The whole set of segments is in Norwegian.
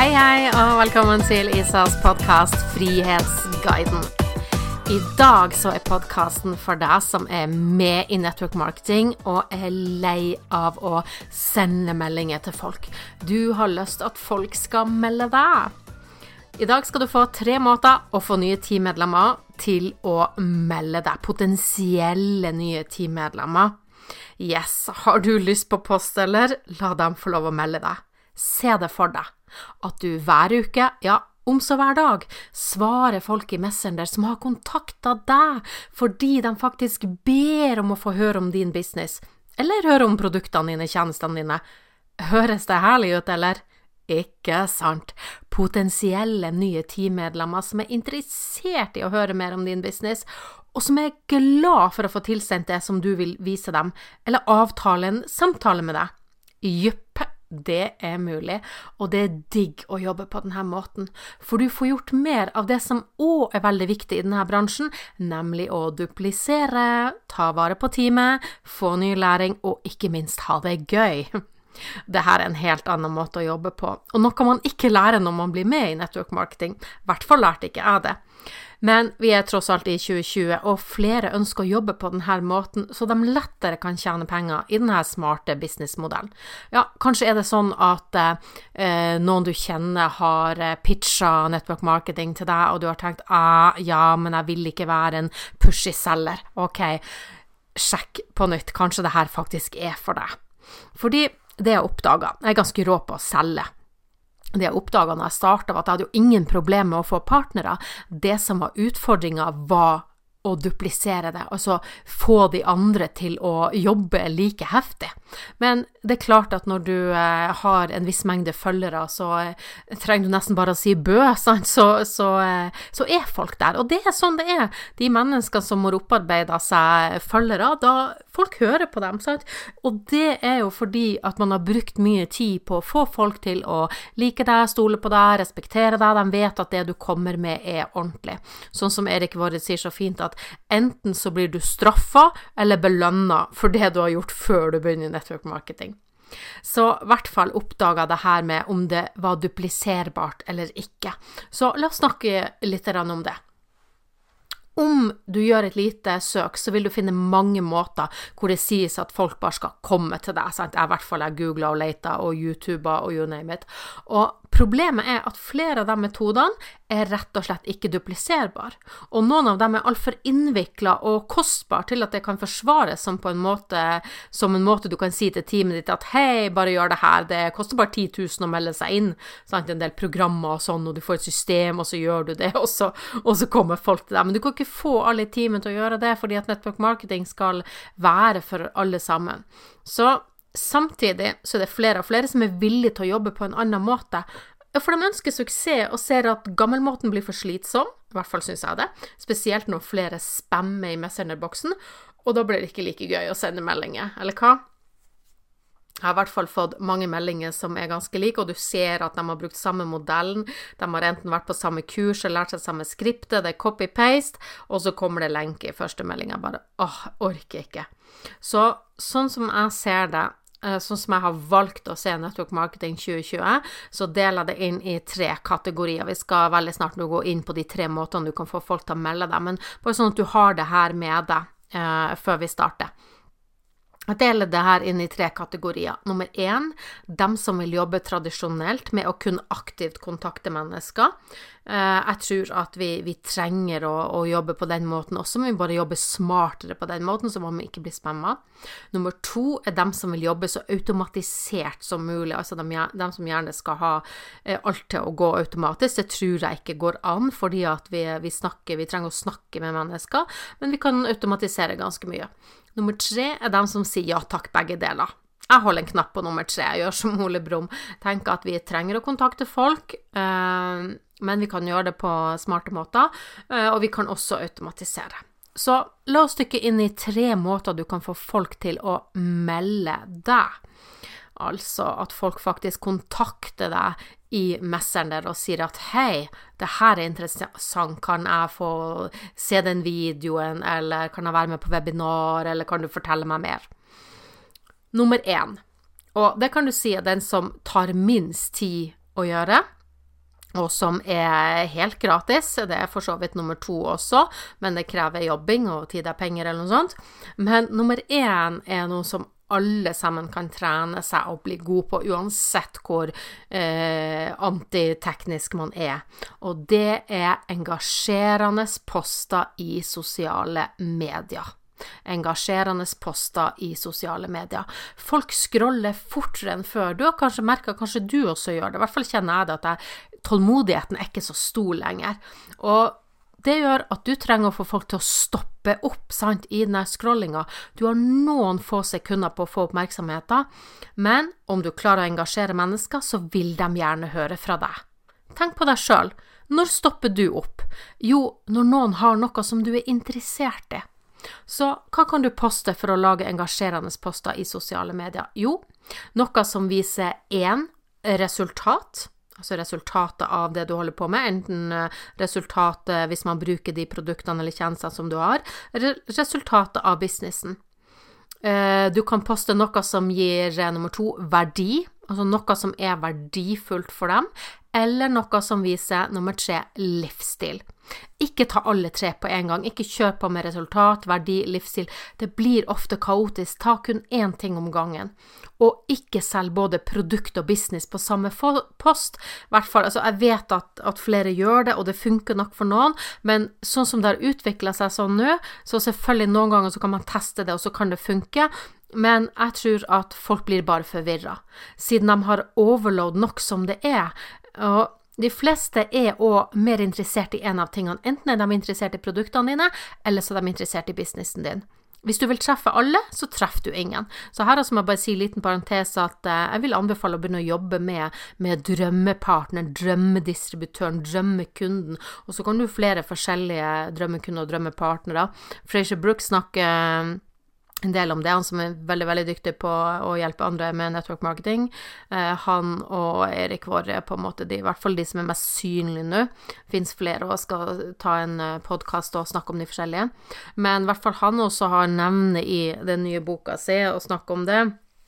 Hei, hei, og velkommen til Isas podkast Frihetsguiden. I dag så er podkasten for deg som er med i network marketing og er lei av å sende meldinger til folk. Du har lyst til at folk skal melde deg. I dag skal du få tre måter å få nye teammedlemmer til å melde deg. Potensielle nye teammedlemmer. Yes, har du lyst på post, eller? La dem få lov å melde deg. Se det for deg. At du hver uke, ja, om så hver dag, svarer folk i Messenger som har kontakta deg fordi de faktisk ber om å få høre om din business, eller høre om produktene dine, tjenestene dine. Høres det herlig ut, eller? Ikke sant? Potensielle nye teammedlemmer som er interessert i å høre mer om din business, og som er glad for å få tilsendt det som du vil vise dem, eller avtale en samtale med deg. Jupp, det er mulig, og det er digg å jobbe på denne måten, for du får gjort mer av det som òg er veldig viktig i denne bransjen, nemlig å duplisere, ta vare på teamet, få ny læring og ikke minst ha det gøy. Dette er en helt annen måte å jobbe på, og noe man ikke lærer når man blir med i network marketing. I hvert fall lærte ikke jeg det. Men vi er tross alt i 2020, og flere ønsker å jobbe på denne måten, så de lettere kan tjene penger i denne smarte businessmodellen. Ja, kanskje er det sånn at eh, noen du kjenner har eh, pitcha network marketing til deg, og du har tenkt ah, ja, men jeg vil ikke være en pushy selger. Ok, sjekk på nytt, kanskje det her faktisk er for deg. Fordi det jeg oppdaga, jeg er ganske rå på å selge det jeg oppdaga når jeg starta, var at jeg hadde jo ingen problemer med å få partnere. Det som var utfordringa, var å duplisere det, altså få de andre til å jobbe like heftig. Men det er klart at når du eh, har en viss mengde følgere, så eh, trenger du nesten bare å si bø, sant, så, så, eh, så, er folk der. Og det er sånn det er. De menneskene som har opparbeida seg følgere, da folk hører på dem, sant. Og det er jo fordi at man har brukt mye tid på å få folk til å like deg, stole på deg, respektere deg. De vet at det du kommer med er ordentlig. Sånn som Erik Vård sier så fint, at enten så blir du straffa eller belønna for det du har gjort før du begynner network marketing. Så i hvert fall oppdaga det her med om det var dupliserbart eller ikke. Så la oss snakke litt om det. Om du gjør et lite søk, så vil du finne mange måter hvor det sies at folk bare skal komme til deg. Sant? Jeg i hvert fall jeg googla og leita og YouTuba og you name it. Og Problemet er at flere av de metodene er rett og slett ikke dupliserbare, og noen av dem er altfor innvikla og kostbare til at det kan forsvares som, en måte, som en måte du kan si til teamet ditt at hei, bare gjør det her, det koster bare 10 000 å melde seg inn, sant? en del programmer og sånn, og du får et system, og så gjør du det, og så, og så kommer folk til deg. Men du kan ikke få alle i teamet til å gjøre det, fordi at network marketing skal være for alle sammen. Så Samtidig så er det flere og flere som er villige til å jobbe på en annen måte. For de ønsker suksess og ser at gammelmåten blir for slitsom, i hvert fall syns jeg det, spesielt når flere spammer i Messenger-boksen, og da blir det ikke like gøy å sende meldinger, eller hva? Jeg har i hvert fall fått mange meldinger som er ganske like, og du ser at de har brukt samme modellen. De har enten vært på samme kurs eller lært seg samme skriptet, det er copy-paste, og så kommer det lenke i første melding. Jeg bare åh, orker ikke. Så sånn som jeg ser det, sånn som jeg har valgt å se Network Marketing 2020, så deler jeg det inn i tre kategorier. Vi skal veldig snart nå gå inn på de tre måtene du kan få folk til å melde deg, men bare sånn at du har det her med deg uh, før vi starter. Jeg deler det her inn i tre kategorier. Nummer én, dem som vil jobbe tradisjonelt med å kunne aktivt kontakte mennesker. Eh, jeg tror at vi, vi trenger å, å, jobbe på den måten også, men vi bare jobber smartere på den måten, så må vi ikke bli spamma. Nummer to er dem som vil jobbe så automatisert som mulig, altså dem, dem som gjerne skal ha eh, alt til å gå automatisk. Det tror jeg ikke går an, fordi vi, vi, snakker, vi trenger å snakke med mennesker, men vi kan automatisere ganske mye. Nummer tre er dem som sier ja takk, begge deler. Jeg holder en knapp på nummer tre, jeg gjør som Ole Brumm. Tenker at vi trenger å kontakte folk, eh, men vi kan gjøre det på smarte måter, eh, og vi kan også automatisere. Så la oss dykke inn i tre måter du kan få folk til å melde deg. Altså at folk faktisk kontakter deg i messeren der og sier at hei, det her er interessant, kan jeg få se den videoen, eller kan jeg være med på webinar, eller kan du fortelle meg mer? Nummer én, og det kan du si er den som tar minst tid å gjøre, og som er helt gratis. Det er for så vidt nummer to også, men det krever jobbing og tid er penger eller noe sånt. Men nummer én er noe som alle sammen kan trene seg og bli god på, uansett hvor eh, antiteknisk man er. Og det er engasjerende poster i sosiale medier engasjerende poster i sosiale medier. Folk scroller fortere enn før. Du har kanskje merka, kanskje du også gjør det, i hvert fall kjenner jeg det, at jeg, tålmodigheten er ikke så stor lenger. Og det gjør at du trenger å få folk til å stoppe opp sant, i denne scrollinga. Du har noen få sekunder på å få oppmerksomheten, men om du klarer å engasjere mennesker, så vil de gjerne høre fra deg. Tenk på deg sjøl. Når stopper du opp? Jo, når noen har noe som du er interessert i. Så hva kan du poste for å lage engasjerende poster i sosiale medier? Jo, noe som viser én resultat, altså resultatet av det du holder på med, enten eh, resultatet hvis man bruker de produktene eller tjenestene som du har, resultatet av businessen. Eh, du kan poste noe som gir eh, nummer to verdi, altså noe som er verdifullt for dem, eller noe som viser nummer tre livsstil. Ikke ta alle tre på en gang, ikke kjør på med resultat, verdi, livsstil. Det blir ofte kaotisk, ta kun én ting om gangen. Og ikke selg både produkt og business på samme post. hvert fall, altså Jeg vet at, at, flere gjør det, og det funker nok for noen, men sånn som det har utvikla seg sånn nå, så selvfølgelig noen ganger så kan man teste det, og så kan det funke. Men jeg tror at folk blir bare forvirra, siden de har overload nok som det er. Og de fleste er òg mer interessert i en av tingene. Enten er de interessert i produktene dine, eller så er de interessert i businessen din. Hvis du vil treffe alle, så treffer du ingen. Så her må jeg bare si en liten parentes at eh, jeg vil anbefale å begynne å jobbe med, med drømmepartner, drømmedistributøren, drømmekunden, og så kan du flere forskjellige drømmekunder og drømmepartnere. Frazier Brooks snakker en del om det. Han som er veldig veldig dyktig på å hjelpe andre med network marketing. Eh, han og Erik Våre er på en måte de, i hvert fall de som er mest synlige nå. Fins flere og skal ta en eh, podkast og snakke om de forskjellige. Men i hvert fall han også har nevnt i den nye boka si og snakke om det.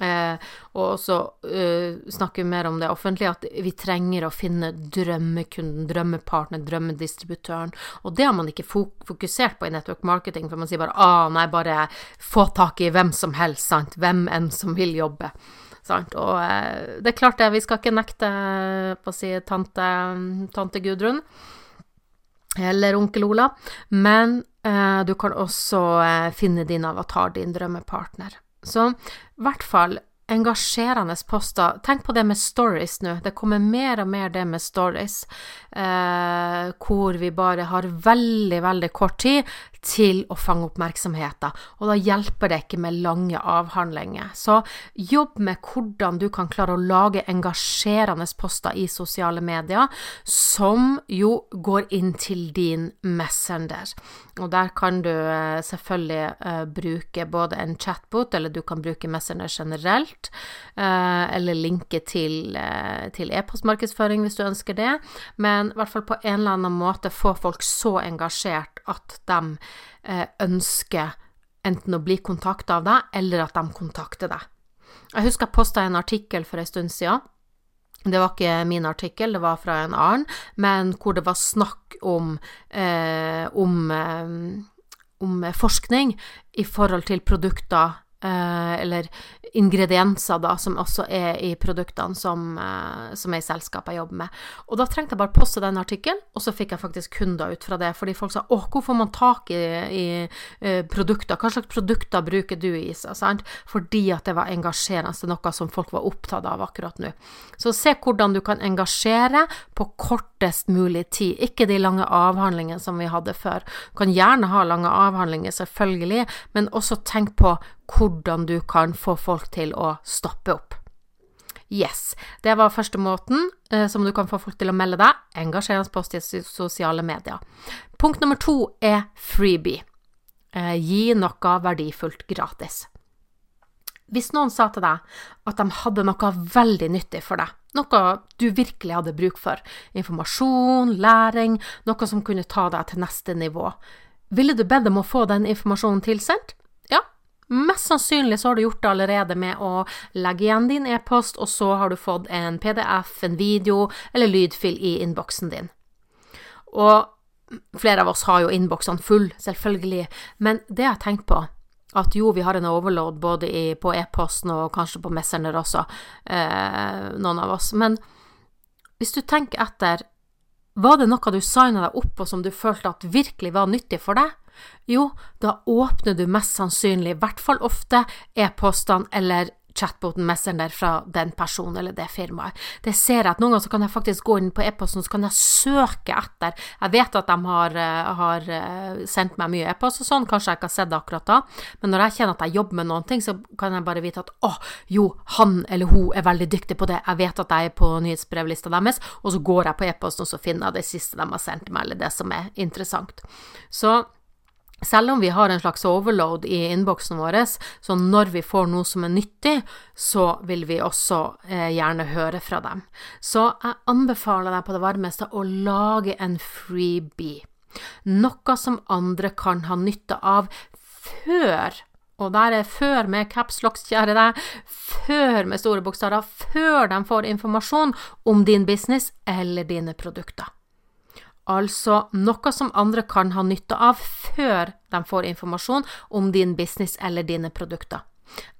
Eh, og også eh, snakke mer om det offentlige, at vi trenger å finne drømmekunden, drømmepartner, drømmedistributøren. Og det har man ikke fokusert på i network marketing, for man sier bare ah, nei, bare få tak i hvem som helst, sant, hvem enn som vil jobbe. Sant? Og eh, det er klart det, vi skal ikke nekte på å si tante, tante Gudrun eller onkel Ola, men eh, du kan også eh, finne din avatar, din drømmepartner. Så i hvert fall engasjerende poster. Tenk på det med stories nå. Det kommer mer og mer det med stories, eh, hvor vi bare har veldig, veldig kort tid til å fange oppmerksomheten, og da hjelper det ikke med lange avhandlinger. Så jobb med hvordan du kan klare å lage engasjerende poster i sosiale medier, som jo går inn til din Messenger. Og der kan du eh, selvfølgelig eh, bruke både en chatbot, eller du kan bruke Messenger generelt, uh, eller linke til, uh, til e-postmarkedsføring hvis du ønsker det, men i hvert fall på en eller annen måte få folk så engasjert at de Eh, ønsker enten å bli kontakta av deg, eller at de kontakter deg. Jeg husker jeg posta en artikkel for en stund siden. Det var ikke min artikkel, det var fra en annen, men hvor det var snakk om, eh, om, eh, om forskning i forhold til produkter eh, eller ingredienser da, som også er i produktene som, eh, som er i selskapet jeg jobber med. Og da trengte jeg bare poste den artikkelen, og så fikk jeg faktisk kunder ut fra det. Fordi folk sa 'Å, hvor får man tak i, i uh, produkter? Hva slags produkter bruker du, i seg?' Sant? Fordi at det var engasjerende, er noe som folk var opptatt av akkurat nå. Så se hvordan du kan engasjere på kortest mulig tid. Ikke de lange avhandlingene som vi hadde før. Du kan gjerne ha lange avhandlinger, selvfølgelig, men også tenk på hvordan du kan få folk til å stoppe opp. Yes, det var første måten eh, som du kan få folk til å melde deg. Engasjerende post i sosiale medier. Punkt nummer to er freebie. Eh, gi noe verdifullt gratis. Hvis noen sa til deg at de hadde noe veldig nyttig for deg, noe du virkelig hadde bruk for, informasjon, læring, noe som kunne ta deg til neste nivå, ville du bedt om å få den informasjonen tilsendt? Ja, Mest sannsynlig så har du gjort det allerede med å legge igjen din e-post, og så har du fått en PDF, en video eller lydfil i innboksen din. Og flere av oss har jo innboksene full, selvfølgelig, men det jeg har tenkt på, at jo, vi har en overload både i, på e-posten og kanskje på Messenger også, eh, noen av oss, men hvis du tenker etter, var det noe du signa deg opp på som du følte at virkelig var nyttig for deg? Jo, da åpner du mest sannsynlig, i hvert fall ofte, e-postene eller chatboten Messenger fra den personen eller det firmaet. Det ser jeg at noen ganger så kan jeg faktisk gå inn på e-posten så kan jeg søke etter. Jeg vet at de har, eh, har eh, sendt meg mye e-post og sånn, kanskje jeg ikke har sett det akkurat da, men når jeg kjenner at jeg jobber med noen ting, så kan jeg bare vite at å, jo, han eller hun er veldig dyktig på det, jeg vet at jeg er på nyhetsbrevlista deres, og så går jeg på e-posten og så finner jeg det siste de har sendt meg, eller det som er interessant. Så selv om vi har en slags overload i innboksen vår, så når vi får noe som er nyttig, så vil vi også eh, gjerne høre fra dem. Så jeg anbefaler deg på det varmeste å lage en freebie. Noe som andre kan ha nytte av før og der er før med capslocks, kjære deg, før med store bokstaver, før de får informasjon om din business eller dine produkter altså noe som andre kan ha nytte av før de får informasjon om din business eller dine produkter.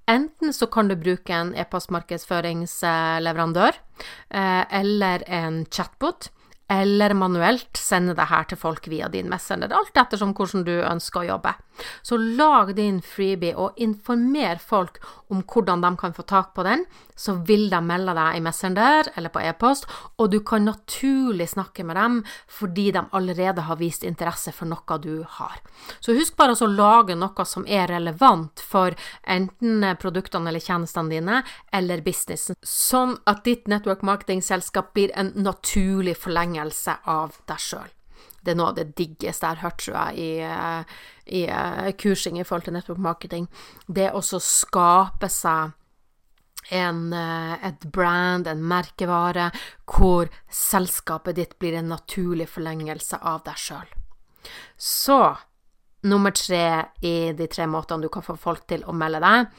Enten så kan du bruke en e-postmarkedsføringsleverandør eh, eller en chatbot, eller manuelt sende det her til folk via din messenger, alt ettersom hvordan du ønsker å jobbe. Så lag din freebie og informer folk om hvordan de kan få tak på den, så vil de melde deg i Messenger eller på e-post, og du kan naturlig snakke med dem fordi de allerede har vist interesse for noe du har. Så husk bare å lage noe som er relevant for enten produktene eller tjenestene dine eller businessen, sånn at ditt network marketing-selskap blir en naturlig forlengelse av deg sjøl. Det er noe av det diggeste jeg har hørt, tror jeg, i, eh, i uh, kursing i forhold til network marketing. Det å skape seg en, uh, et brand, en merkevare, hvor selskapet ditt blir en naturlig forlengelse av deg sjøl. Så nummer tre i de tre måtene du kan få folk til å melde deg.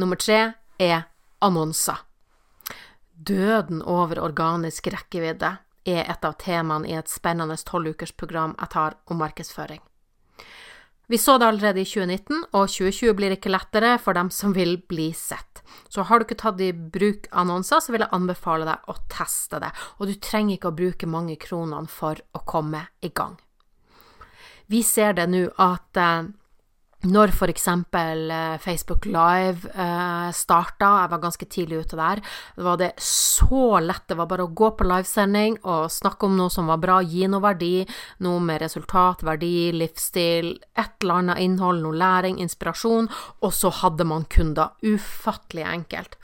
Nummer tre er annonser. Døden over organisk rekkevidde er et av temaene i et spennende tolvukersprogram jeg tar om markedsføring. Vi så det allerede i 2019, og 2020 blir ikke lettere for dem som vil bli sett. Så har du ikke tatt i bruk annonser, så vil jeg anbefale deg å teste det, og du trenger ikke å bruke mange kronene for å komme i gang. Vi ser det nå at eh, når for eksempel eh, Facebook Live eh, starta, jeg var ganske tidlig ute der, var det så lett. Det var bare å gå på livesending og snakke om noe som var bra, gi noe verdi, noe med resultat, verdi, livsstil, et eller annet innhold, noe læring, inspirasjon, og så hadde man kunder. Ufattelig enkelt.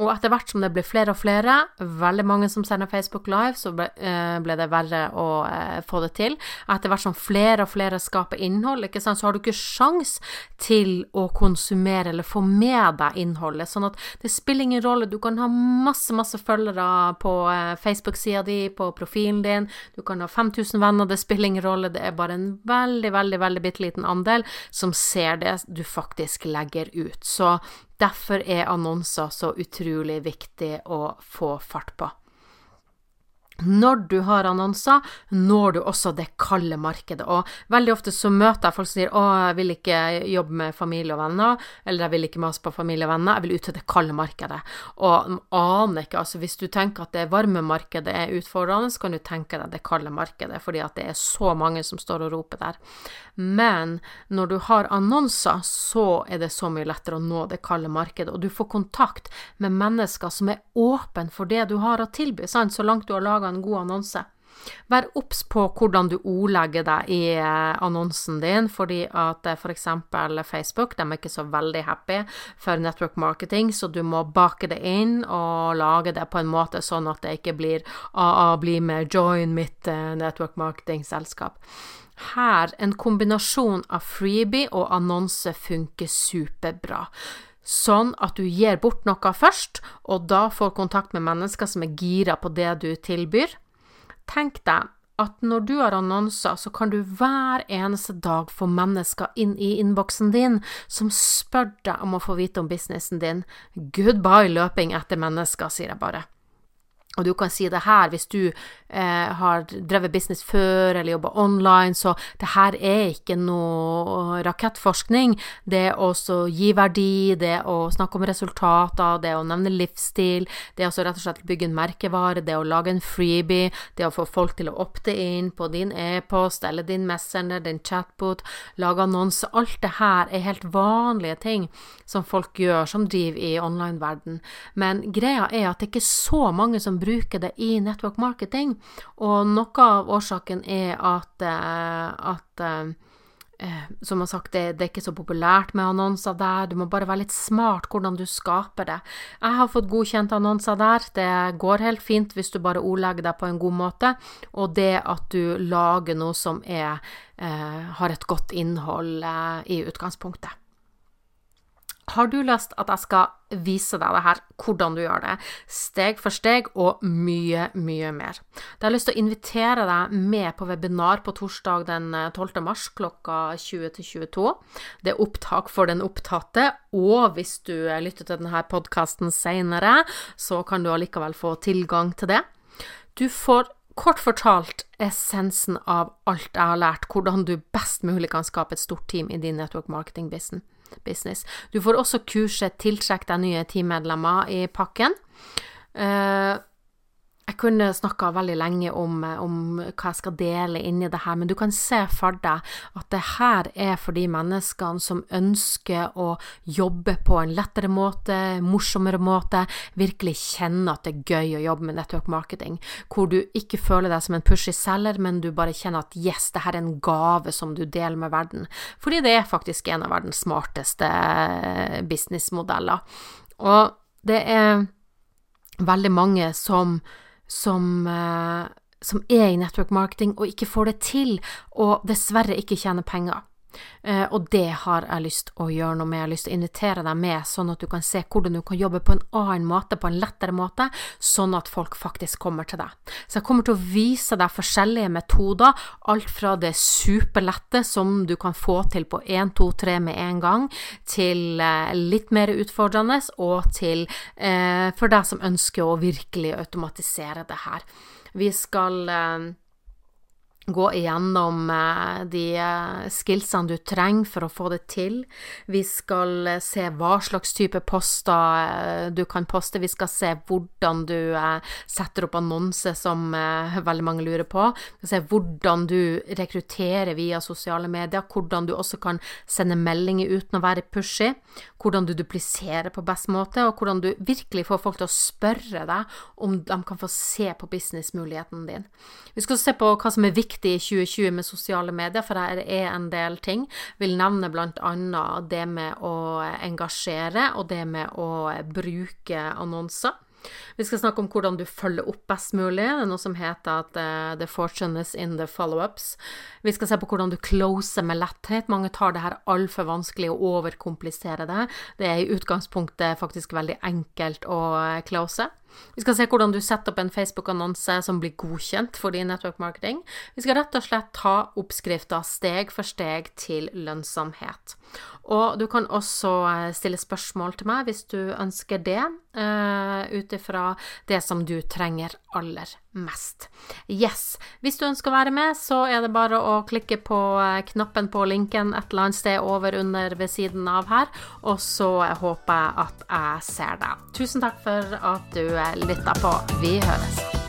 Og etter hvert som det ble flere og flere, veldig mange som sender Facebook Live, så ble, eh, ble det verre å eh, få det til. Etter hvert som flere og flere skaper innhold, så har du ikke sjans til å konsumere eller få med deg innholdet. Sånn at det spiller ingen rolle. Du kan ha masse, masse følgere på eh, Facebook-sida di, på profilen din. Du kan ha 5000 venner, det spiller ingen rolle. Det er bare en veldig, veldig, veldig bitte liten andel som ser det du faktisk legger ut. Så Derfor er annonser så utrolig viktig å få fart på. Når du har annonser, når du også det kalde markedet. Og veldig ofte så møter jeg folk som sier å, jeg vil ikke jobbe med familie og venner, eller jeg vil ikke mase på familie og venner, jeg vil ut til det kalde markedet. Og aner ikke, altså hvis du tenker at det varme markedet er utfordrende, så kan du tenke deg det kalde markedet, fordi at det er så mange som står og roper der. Men når du har annonser, så er det så mye lettere å nå det kalde markedet, og du får kontakt med mennesker som er åpne for det du har å tilby, sant, så langt du har laga en god annonse. Vær obs på hvordan du ordlegger deg i eh, annonsen din, fordi at f.eks. For Facebook de er ikke så veldig happy for network marketing, så du må bake det inn og lage det på en måte sånn at det ikke blir AA, bli med, join mitt eh, network marketing-selskap. Her en kombinasjon av freebie og annonse funker superbra sånn at du gir bort noe først, og da får kontakt med mennesker som er gira på det du tilbyr. Tenk deg at når du har annonser, så kan du hver eneste dag få mennesker inn i innboksen din som spør deg om å få vite om businessen din. Goodbye løping etter mennesker, sier jeg bare. Og du kan si det her hvis du eh, har drevet business før eller jobba online, så det her er ikke noe rakettforskning. Det å gi verdi, det å snakke om resultater, det å nevne livsstil, det å rett og slett bygge en merkevare, det å lage en freebie, det å få folk til å opte inn på din e-post eller din messenger, din chatbot, lage annonse. Alt det her er helt vanlige ting som folk gjør som driver i online-verden. Men greia er at det ikke er så mange som bruker det i network marketing. Og noe av årsaken er at, eh, at eh, eh, som har sagt, det, det, er ikke så populært med annonser der. Du må bare være litt smart hvordan du skaper det. Jeg har fått godkjent annonser der. Det går helt fint hvis du bare ordlegger deg på en god måte. Og det at du lager noe som er, har et godt innhold i utgangspunktet. Har du lyst at jeg skal vise deg det her, hvordan du gjør det, steg for steg og mye, mye mer? Da har jeg lyst til å invitere deg med på webinar på torsdag den 12. Eh, mars klokka 20 til 22. Det er opptak for den opptatte, og hvis du lytter til denne podkasten seinere, så kan du allikevel få tilgang til det. Du får kort fortalt essensen av alt jeg har lært, hvordan du best mulig kan skape et stort team i din network marketing business. Du får også kurset 'Tiltrekk deg nye teammedlemmer' i pakken. Uh, jeg kunne snakka veldig lenge om, om, hva jeg skal dele inni det her, men du kan se for deg at det her er for de menneskene som ønsker å jobbe på en lettere måte, morsommere måte, virkelig kjenne at det er gøy å jobbe med network marketing, hvor du ikke føler deg som en pushy selger, men du bare kjenner at yes, det her er en gave som du deler med verden. Fordi det er faktisk en av verdens smarteste businessmodeller. Og det er veldig mange som som, eh, som er i network marketing og ikke får det til, og dessverre ikke tjener penger. Uh, og det har jeg lyst å gjøre noe med. Jeg har lyst til å invitere deg med, sånn at du kan se hvordan du kan jobbe på en annen måte, på en lettere måte, sånn at folk faktisk kommer til deg. Så jeg kommer til å vise deg forskjellige metoder, alt fra det superlette som du kan få til på 1, 2, 3 med en gang, til uh, litt mer utfordrende, og til uh, for deg som ønsker å virkelig automatisere det her. Vi skal gå igjennom eh, de eh, skillsene du trenger for å få det til. Vi skal eh, se hva slags type poster du kan poste. Vi skal se hvordan du setter opp annonser, som veldig mange lurer på. Vi skal se hvordan du rekrutterer via sosiale medier, hvordan du også kan sende meldinger uten å være pushy, hvordan du dupliserer på best måte, og hvordan du virkelig får folk til å spørre deg om de kan få se på businessmuligheten din. Vi skal se på hva som er viktig viktig i 2020 med sosiale medier, for det er en del ting. Vil nevne annet det med å engasjere og det med å bruke annonser. Vi skal snakke om hvordan du følger opp best mulig. Det er noe som heter at uh, the fortune is in the follow-ups. Vi skal se på hvordan du closer med letthet. Mange tar det her altfor vanskelig og overkompliserer det. Det er i utgangspunktet faktisk veldig enkelt å eh, close. Vi skal se hvordan du setter opp en Facebook-annonse som blir godkjent for din network marketing. Vi skal rett og slett ta oppskrifta steg for steg til lønnsomhet. Og du kan også eh, stille spørsmål til meg hvis du ønsker det, uh, ut ifra det som du trenger aller mest. Yes. Hvis du ønsker å være med, så er det bare å klikke på eh, knappen på linken et eller annet sted over under ved siden av her, og så håper jeg at jeg ser deg. Tusen takk for at du lytta på. Vi høres.